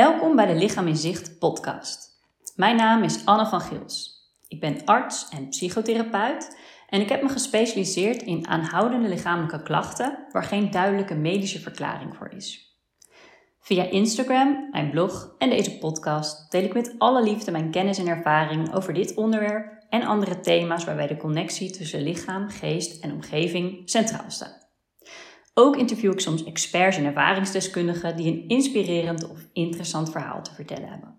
Welkom bij de Lichaam in Zicht podcast. Mijn naam is Anne van Gils. Ik ben arts en psychotherapeut en ik heb me gespecialiseerd in aanhoudende lichamelijke klachten waar geen duidelijke medische verklaring voor is. Via Instagram, mijn blog en deze podcast deel ik met alle liefde mijn kennis en ervaring over dit onderwerp en andere thema's waarbij de connectie tussen lichaam, geest en omgeving centraal staat. Ook interview ik soms experts en ervaringsdeskundigen die een inspirerend of interessant verhaal te vertellen hebben.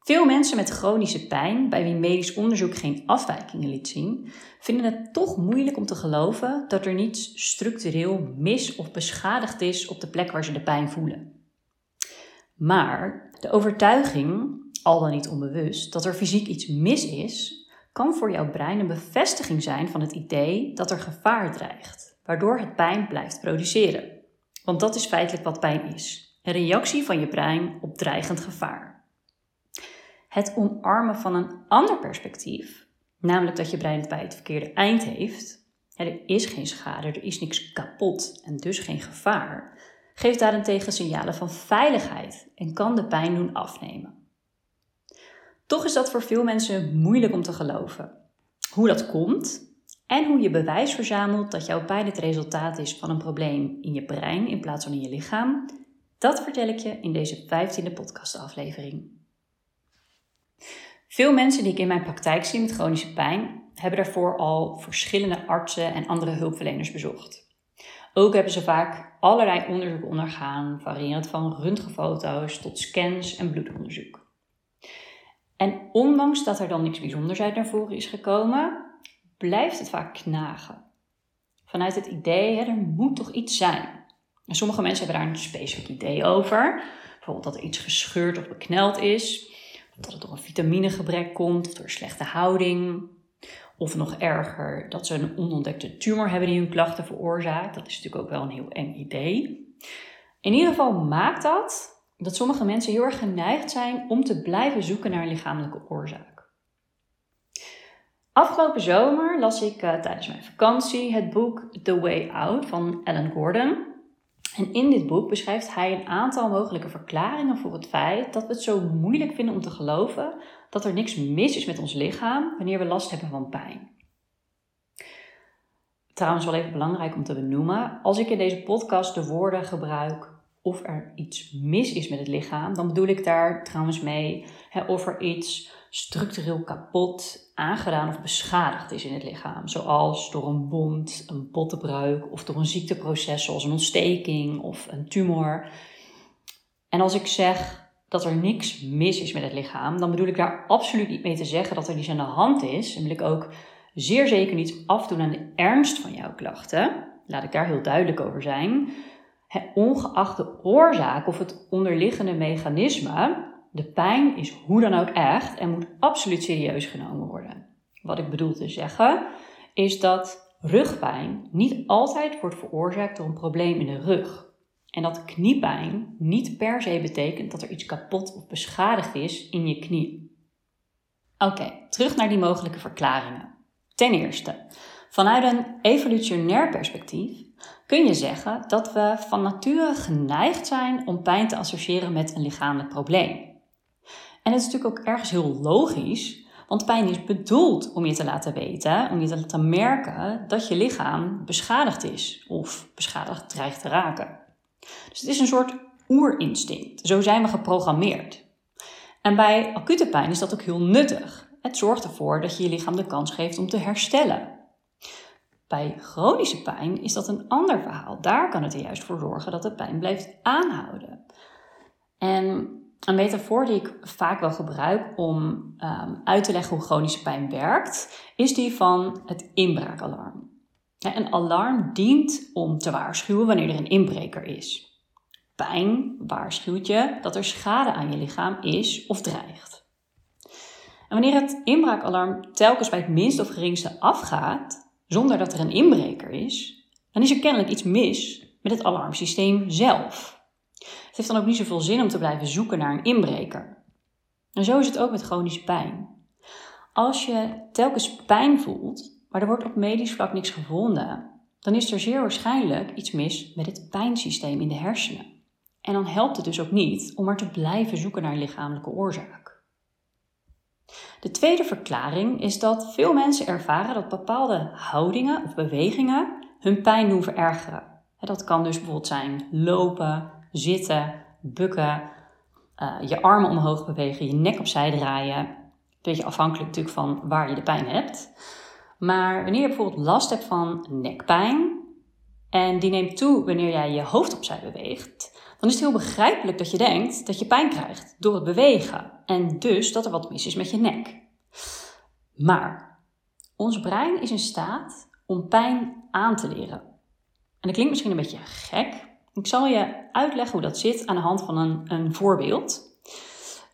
Veel mensen met chronische pijn, bij wie medisch onderzoek geen afwijkingen liet zien, vinden het toch moeilijk om te geloven dat er niets structureel mis of beschadigd is op de plek waar ze de pijn voelen. Maar de overtuiging, al dan niet onbewust, dat er fysiek iets mis is, kan voor jouw brein een bevestiging zijn van het idee dat er gevaar dreigt waardoor het pijn blijft produceren. Want dat is feitelijk wat pijn is: een reactie van je brein op dreigend gevaar. Het omarmen van een ander perspectief, namelijk dat je brein het bij het verkeerde eind heeft, er is geen schade, er is niks kapot en dus geen gevaar, geeft daarentegen signalen van veiligheid en kan de pijn doen afnemen. Toch is dat voor veel mensen moeilijk om te geloven. Hoe dat komt en hoe je bewijs verzamelt dat jouw pijn het resultaat is van een probleem in je brein in plaats van in je lichaam, dat vertel ik je in deze 15e podcastaflevering. Veel mensen die ik in mijn praktijk zie met chronische pijn, hebben daarvoor al verschillende artsen en andere hulpverleners bezocht. Ook hebben ze vaak allerlei onderzoeken ondergaan, variërend van röntgenfoto's tot scans en bloedonderzoek. En ondanks dat er dan niks bijzonders uit naar voren is gekomen, blijft het vaak knagen. Vanuit het idee, hè, er moet toch iets zijn. En sommige mensen hebben daar een specifiek idee over. Bijvoorbeeld dat er iets gescheurd of bekneld is. Dat het door een vitaminegebrek komt of door slechte houding. Of nog erger, dat ze een onontdekte tumor hebben die hun klachten veroorzaakt. Dat is natuurlijk ook wel een heel eng idee. In ieder geval maakt dat dat sommige mensen heel erg geneigd zijn om te blijven zoeken naar een lichamelijke oorzaak. Afgelopen zomer las ik uh, tijdens mijn vakantie het boek The Way Out van Alan Gordon. En in dit boek beschrijft hij een aantal mogelijke verklaringen voor het feit dat we het zo moeilijk vinden om te geloven dat er niks mis is met ons lichaam wanneer we last hebben van pijn. Trouwens, wel even belangrijk om te benoemen: als ik in deze podcast de woorden gebruik of er iets mis is met het lichaam, dan bedoel ik daar trouwens mee hè, of er iets structureel kapot, aangedaan of beschadigd is in het lichaam. Zoals door een wond, een bottenbreuk of door een ziekteproces zoals een ontsteking of een tumor. En als ik zeg dat er niks mis is met het lichaam, dan bedoel ik daar absoluut niet mee te zeggen dat er niets aan de hand is. En wil ik ook zeer zeker niet afdoen aan de ernst van jouw klachten. Laat ik daar heel duidelijk over zijn. ongeacht de oorzaak of het onderliggende mechanisme, de pijn is hoe dan ook echt en moet absoluut serieus genomen worden. Wat ik bedoel te zeggen is dat rugpijn niet altijd wordt veroorzaakt door een probleem in de rug. En dat kniepijn niet per se betekent dat er iets kapot of beschadigd is in je knie. Oké, terug naar die mogelijke verklaringen. Ten eerste, vanuit een evolutionair perspectief kun je zeggen dat we van nature geneigd zijn om pijn te associëren met een lichamelijk probleem. En het is natuurlijk ook ergens heel logisch, want pijn is bedoeld om je te laten weten, om je te laten merken dat je lichaam beschadigd is of beschadigd dreigt te raken. Dus het is een soort oerinstinct. Zo zijn we geprogrammeerd. En bij acute pijn is dat ook heel nuttig. Het zorgt ervoor dat je je lichaam de kans geeft om te herstellen. Bij chronische pijn is dat een ander verhaal. Daar kan het er juist voor zorgen dat de pijn blijft aanhouden. En een metafoor die ik vaak wel gebruik om um, uit te leggen hoe chronische pijn werkt, is die van het inbraakalarm. Een alarm dient om te waarschuwen wanneer er een inbreker is. Pijn waarschuwt je dat er schade aan je lichaam is of dreigt. En wanneer het inbraakalarm telkens bij het minst of geringste afgaat, zonder dat er een inbreker is, dan is er kennelijk iets mis met het alarmsysteem zelf. Het heeft dan ook niet zoveel zin om te blijven zoeken naar een inbreker. En zo is het ook met chronische pijn. Als je telkens pijn voelt, maar er wordt op medisch vlak niks gevonden, dan is er zeer waarschijnlijk iets mis met het pijnsysteem in de hersenen. En dan helpt het dus ook niet om maar te blijven zoeken naar een lichamelijke oorzaak. De tweede verklaring is dat veel mensen ervaren dat bepaalde houdingen of bewegingen hun pijn doen verergeren. Dat kan dus bijvoorbeeld zijn lopen, zitten, bukken, uh, je armen omhoog bewegen, je nek opzij draaien. Een beetje afhankelijk natuurlijk van waar je de pijn hebt. Maar wanneer je bijvoorbeeld last hebt van nekpijn en die neemt toe wanneer jij je hoofd opzij beweegt, dan is het heel begrijpelijk dat je denkt dat je pijn krijgt door het bewegen en dus dat er wat mis is met je nek. Maar ons brein is in staat om pijn aan te leren. En dat klinkt misschien een beetje gek. Ik zal je uitleggen hoe dat zit aan de hand van een, een voorbeeld.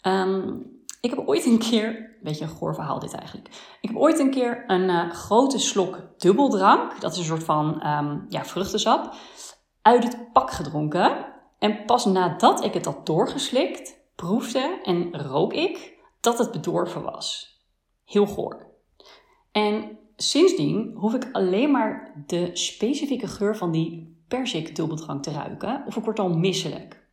Ehm, ik heb ooit een keer, een beetje een goor verhaal dit eigenlijk. Ik heb ooit een keer een uh, grote slok dubbeldrank, dat is een soort van um, ja, vruchtensap, uit het pak gedronken. En pas nadat ik het had doorgeslikt, proefde en rook ik dat het bedorven was. Heel goor. En sindsdien hoef ik alleen maar de specifieke geur van die persik dubbeldrank te ruiken of ik word al misselijk.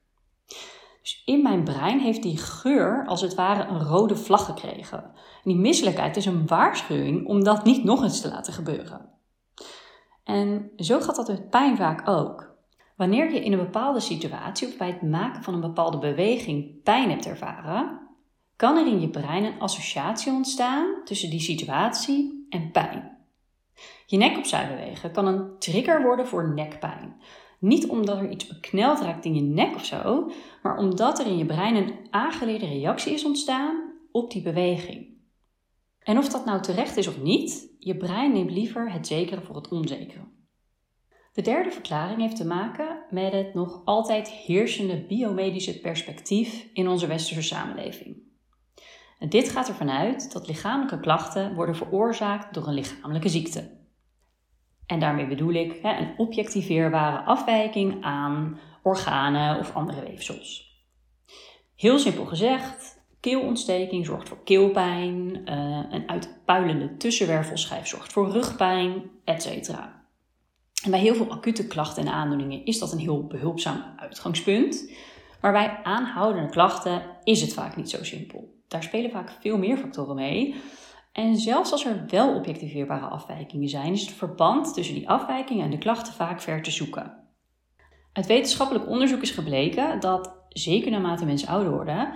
Dus in mijn brein heeft die geur als het ware een rode vlag gekregen. En die misselijkheid is een waarschuwing om dat niet nog eens te laten gebeuren. En zo gaat dat met pijn vaak ook. Wanneer je in een bepaalde situatie of bij het maken van een bepaalde beweging pijn hebt ervaren, kan er in je brein een associatie ontstaan tussen die situatie en pijn. Je nek opzij bewegen kan een trigger worden voor nekpijn. Niet omdat er iets bekneld raakt in je nek of zo, maar omdat er in je brein een aangeleerde reactie is ontstaan op die beweging. En of dat nou terecht is of niet, je brein neemt liever het zekere voor het onzekere. De derde verklaring heeft te maken met het nog altijd heersende biomedische perspectief in onze westerse samenleving. En dit gaat ervan uit dat lichamelijke klachten worden veroorzaakt door een lichamelijke ziekte. En daarmee bedoel ik hè, een objectiveerbare afwijking aan organen of andere weefsels. Heel simpel gezegd, keelontsteking zorgt voor keelpijn, uh, een uitpuilende tussenwervelschijf zorgt voor rugpijn, etc. En bij heel veel acute klachten en aandoeningen is dat een heel behulpzaam uitgangspunt. Maar bij aanhoudende klachten is het vaak niet zo simpel. Daar spelen vaak veel meer factoren mee. En zelfs als er wel objectiveerbare afwijkingen zijn, is het verband tussen die afwijkingen en de klachten vaak ver te zoeken. Uit wetenschappelijk onderzoek is gebleken dat, zeker naarmate mensen ouder worden,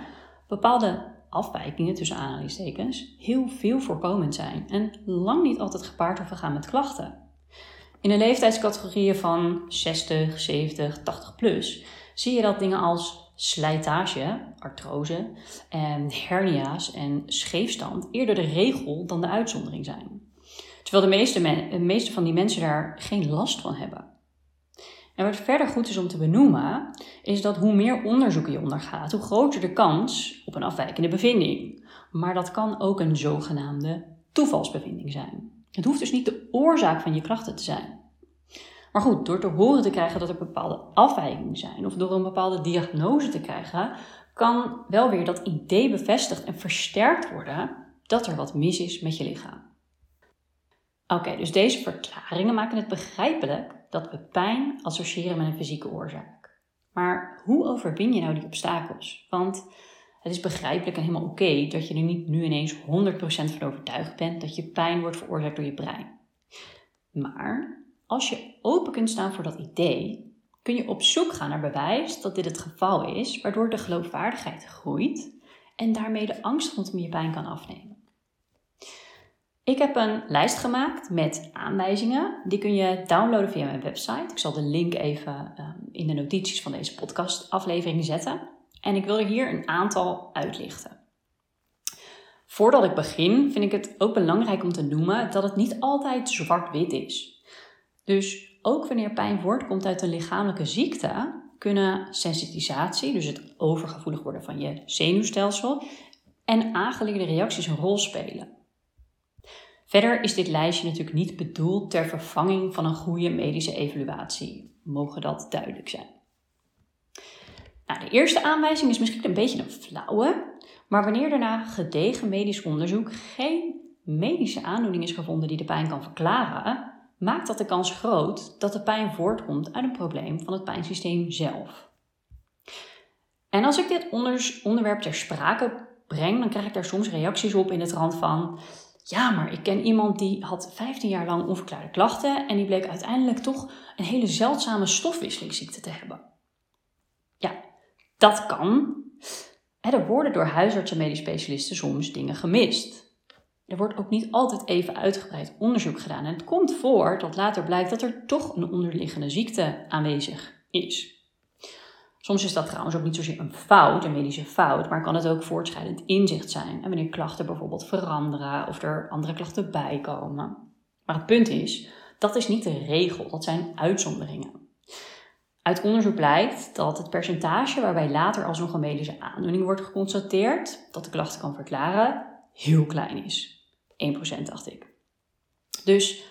bepaalde afwijkingen tussen aanhalingstekens heel veel voorkomend zijn en lang niet altijd gepaard hoeven gaan met klachten. In de leeftijdscategorieën van 60, 70, 80 plus zie je dat dingen als slijtage, artrose en hernia's en scheefstand eerder de regel dan de uitzondering zijn. Terwijl de meeste, de meeste van die mensen daar geen last van hebben. En wat verder goed is om te benoemen, is dat hoe meer onderzoeken je ondergaat, hoe groter de kans op een afwijkende bevinding. Maar dat kan ook een zogenaamde toevalsbevinding zijn. Het hoeft dus niet de oorzaak van je klachten te zijn. Maar goed, door te horen te krijgen dat er bepaalde afwijkingen zijn of door een bepaalde diagnose te krijgen, kan wel weer dat idee bevestigd en versterkt worden dat er wat mis is met je lichaam. Oké, dus deze verklaringen maken het begrijpelijk dat we pijn associëren met een fysieke oorzaak. Maar hoe overwin je nou die obstakels? Want het is begrijpelijk en helemaal oké dat je er niet nu ineens 100% van overtuigd bent dat je pijn wordt veroorzaakt door je brein. Maar als je open kunt staan voor dat idee, kun je op zoek gaan naar bewijs dat dit het geval is, waardoor de geloofwaardigheid groeit en daarmee de angst rondom je pijn kan afnemen. Ik heb een lijst gemaakt met aanwijzingen. Die kun je downloaden via mijn website. Ik zal de link even ehm, in de notities van deze podcastaflevering zetten. En ik wil er hier een aantal uitlichten. Voordat ik begin, vind ik het ook belangrijk om te noemen dat het niet altijd zwart-wit is. Dus ook wanneer pijn voortkomt uit een lichamelijke ziekte, kunnen sensitisatie, dus het overgevoelig worden van je zenuwstelsel, en aangeleerde reacties een rol spelen. Verder is dit lijstje natuurlijk niet bedoeld ter vervanging van een goede medische evaluatie. Mogen dat duidelijk zijn. Nou, de eerste aanwijzing is misschien een beetje een flauwe, maar wanneer daarna gedegen medisch onderzoek geen medische aandoening is gevonden die de pijn kan verklaren, maakt dat de kans groot dat de pijn voortkomt uit een probleem van het pijnsysteem zelf. En als ik dit onderwerp ter sprake breng, dan krijg ik daar soms reacties op in de trant van: ja, maar ik ken iemand die had 15 jaar lang onverklaarde klachten en die bleek uiteindelijk toch een hele zeldzame stofwisselingsziekte te hebben. Ja, dat kan. Er worden door huisartsen en medisch specialisten soms dingen gemist. Er wordt ook niet altijd even uitgebreid onderzoek gedaan. En het komt voor dat later blijkt dat er toch een onderliggende ziekte aanwezig is. Soms is dat trouwens ook niet zozeer een fout, een medische fout, maar kan het ook voortschrijdend inzicht zijn. En wanneer klachten bijvoorbeeld veranderen of er andere klachten bijkomen. Maar het punt is, dat is niet de regel, dat zijn uitzonderingen. Uit onderzoek blijkt dat het percentage waarbij later alsnog een medische aandoening wordt geconstateerd, dat de klachten kan verklaren, heel klein is. 1% dacht ik. Dus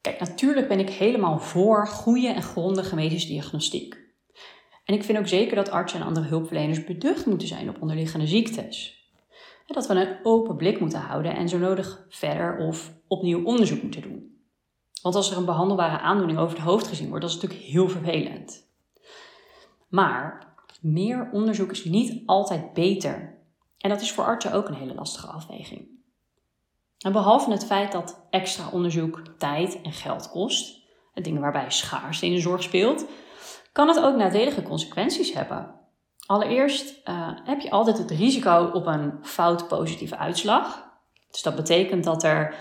kijk, natuurlijk ben ik helemaal voor goede en grondige medische diagnostiek. En ik vind ook zeker dat artsen en andere hulpverleners beducht moeten zijn op onderliggende ziektes. Dat we een open blik moeten houden en zo nodig verder of opnieuw onderzoek moeten doen. Want als er een behandelbare aandoening over het hoofd gezien wordt, dat is natuurlijk heel vervelend. Maar meer onderzoek is niet altijd beter. En dat is voor artsen ook een hele lastige afweging. En behalve het feit dat extra onderzoek tijd en geld kost, dingen waarbij schaarste in de zorg speelt, kan het ook nadelige consequenties hebben. Allereerst uh, heb je altijd het risico op een fout positieve uitslag. Dus dat betekent dat, er,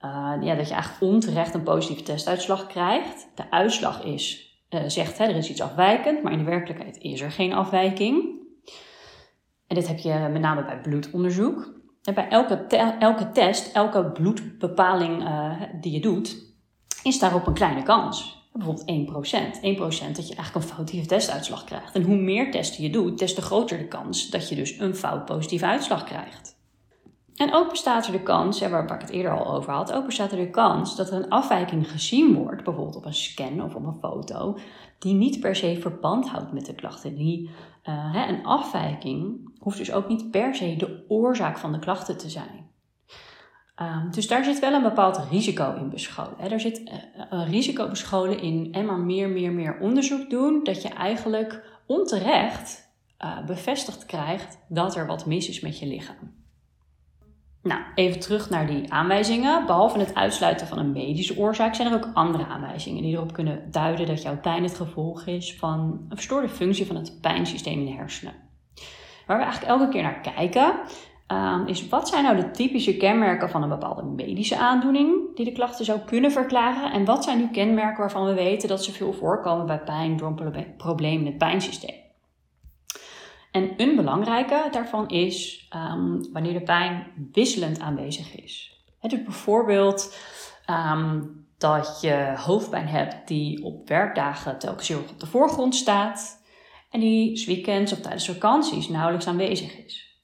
uh, ja, dat je eigenlijk onterecht een positieve testuitslag krijgt. De uitslag is, uh, zegt hè, er is iets afwijkend, maar in de werkelijkheid is er geen afwijking. En dit heb je met name bij bloedonderzoek. Bij elke, elke test, elke bloedbepaling die je doet, is daarop een kleine kans bijvoorbeeld 1%. 1% dat je eigenlijk een foutieve testuitslag krijgt. En hoe meer testen je doet, des te groter de kans dat je dus een fout positieve uitslag krijgt. En ook bestaat er de kans, waar ik het eerder al over had, ook bestaat er de kans dat er een afwijking gezien wordt, bijvoorbeeld op een scan of op een foto, die niet per se verband houdt met de klachten. Die, hè, een afwijking hoeft dus ook niet per se de oorzaak van de klachten te zijn. Um, dus daar zit wel een bepaald risico in bescholen. Er zit uh, een risico bescholen in en maar meer, meer, meer onderzoek doen, dat je eigenlijk onterecht uh, bevestigd krijgt dat er wat mis is met je lichaam. Nou, even terug naar die aanwijzingen. Behalve het uitsluiten van een medische oorzaak zijn er ook andere aanwijzingen die erop kunnen duiden dat jouw pijn het gevolg is van een verstoorde functie van het pijnsysteem in de hersenen. Waar we eigenlijk elke keer naar kijken, um, is wat zijn nou de typische kenmerken van een bepaalde medische aandoening die de klachten zou kunnen verklaren? En wat zijn nu kenmerken waarvan we weten dat ze veel voorkomen bij pijn door een probleem in het pijnsysteem? En een belangrijke daarvan is um, wanneer de pijn wisselend aanwezig is. Het is bijvoorbeeld um, dat je hoofdpijn hebt die op werkdagen telkens heel op de voorgrond staat en die weekends of tijdens vakanties nauwelijks aanwezig is.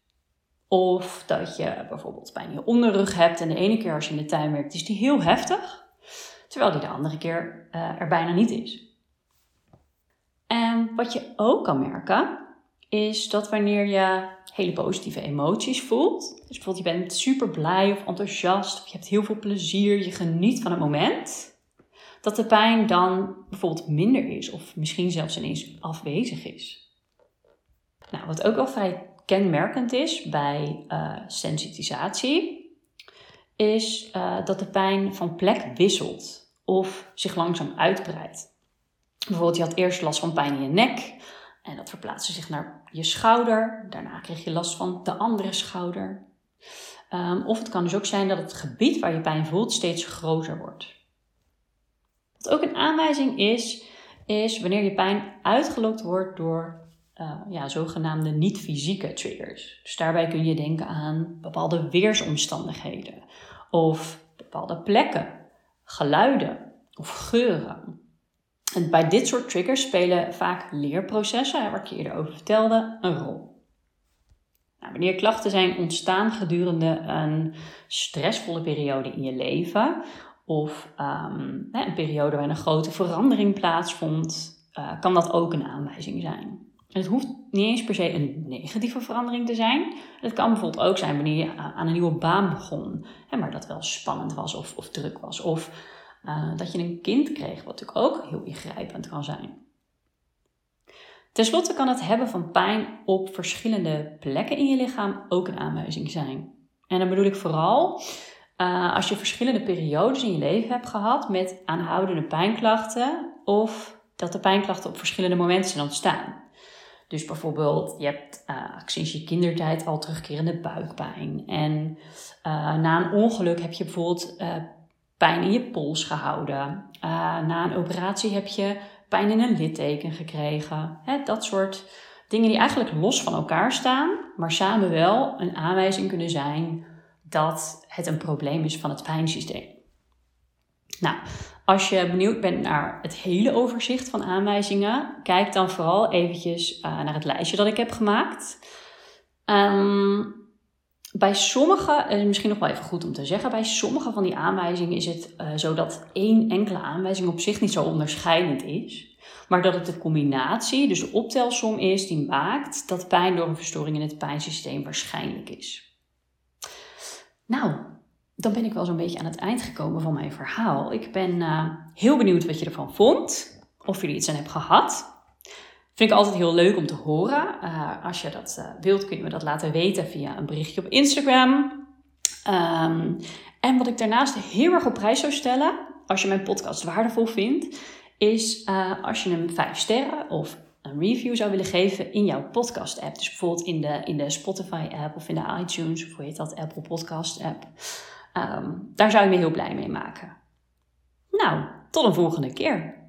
Of dat je bijvoorbeeld pijn in je onderrug hebt en de ene keer als je in de tuin werkt is die heel heftig, terwijl die de andere keer uh, er bijna niet is. En wat je ook kan merken, is dat wanneer je hele positieve emoties voelt, dus bijvoorbeeld je bent super blij of enthousiast, of je hebt heel veel plezier, je geniet van het moment, dat de pijn dan bijvoorbeeld minder is of misschien zelfs ineens afwezig is. Nou, wat ook wel vrij kenmerkend is bij uh, sensitisatie, is uh, dat de pijn van plek wisselt of zich langzaam uitbreidt. Bijvoorbeeld, je had eerst last van pijn in je nek en dat verplaatste zich naar je schouder. Daarna kreeg je last van de andere schouder. Um, of het kan dus ook zijn dat het gebied waar je pijn voelt steeds groter wordt. Wat ook een aanwijzing is, is wanneer je pijn uitgelokt wordt door uh, ja, zogenaamde niet-fysieke triggers. Dus daarbij kun je denken aan bepaalde weersomstandigheden of bepaalde plekken, geluiden of geuren. En bij dit soort triggers spelen vaak leerprocessen, waar ik je eerder over vertelde, een rol. Nou, wanneer klachten zijn ontstaan gedurende een stressvolle periode in je leven, of um, een periode waarin een grote verandering plaatsvond, uh, kan dat ook een aanwijzing zijn. Het hoeft niet eens per se een negatieve verandering te zijn. Het kan bijvoorbeeld ook zijn wanneer je aan een nieuwe baan begon, maar dat wel spannend was of, of druk was. Of uh, dat je een kind kreeg, wat natuurlijk ook heel ingrijpend kan zijn. Ten slotte kan het hebben van pijn op verschillende plekken in je lichaam ook een aanwijzing zijn. En dan bedoel ik vooral uh, als je verschillende periodes in je leven hebt gehad met aanhoudende pijnklachten of dat de pijnklachten op verschillende momenten zijn ontstaan. Dus bijvoorbeeld, je hebt uh, sinds je kindertijd al terugkerende buikpijn. En na een ongeluk heb je bijvoorbeeld pijn in je pols gehouden. na een operatie heb je pijn in een litteken gekregen. Hè, dat soort dingen die eigenlijk los van elkaar staan, maar samen wel een aanwijzing kunnen zijn dat het een probleem is van het pijnsysteem. Nou, als je benieuwd bent naar het hele overzicht van aanwijzingen, kijk dan vooral eventjes uh, naar het lijstje dat ik heb gemaakt. Um, bij sommige, misschien nog wel even goed om te zeggen, bij sommige van die aanwijzingen is het uh, zo dat één enkele aanwijzing op zich niet zo onderscheidend is. Maar dat het de combinatie, dus de optelsom is, die maakt dat pijn door een verstoring in het pijnsysteem waarschijnlijk is. Nou, dan ben ik wel zo'n beetje aan het eind gekomen van mijn verhaal. Ik ben uh, heel benieuwd wat je ervan vond. Of je er iets aan hebt gehad. Vind ik altijd heel leuk om te horen. Uh, als je dat uh, wilt, kun je me dat laten weten via een berichtje op Instagram. Um, en wat ik daarnaast heel erg op prijs zou stellen, als je mijn podcast waardevol vindt, is als je hem 5 sterren of een review zou willen geven in jouw podcast app. Dus bijvoorbeeld in de, in de Spotify app of in de iTunes of hoe heet dat, Apple Podcast app. Um, daar zou je me heel blij mee maken. Nou, tot een volgende keer.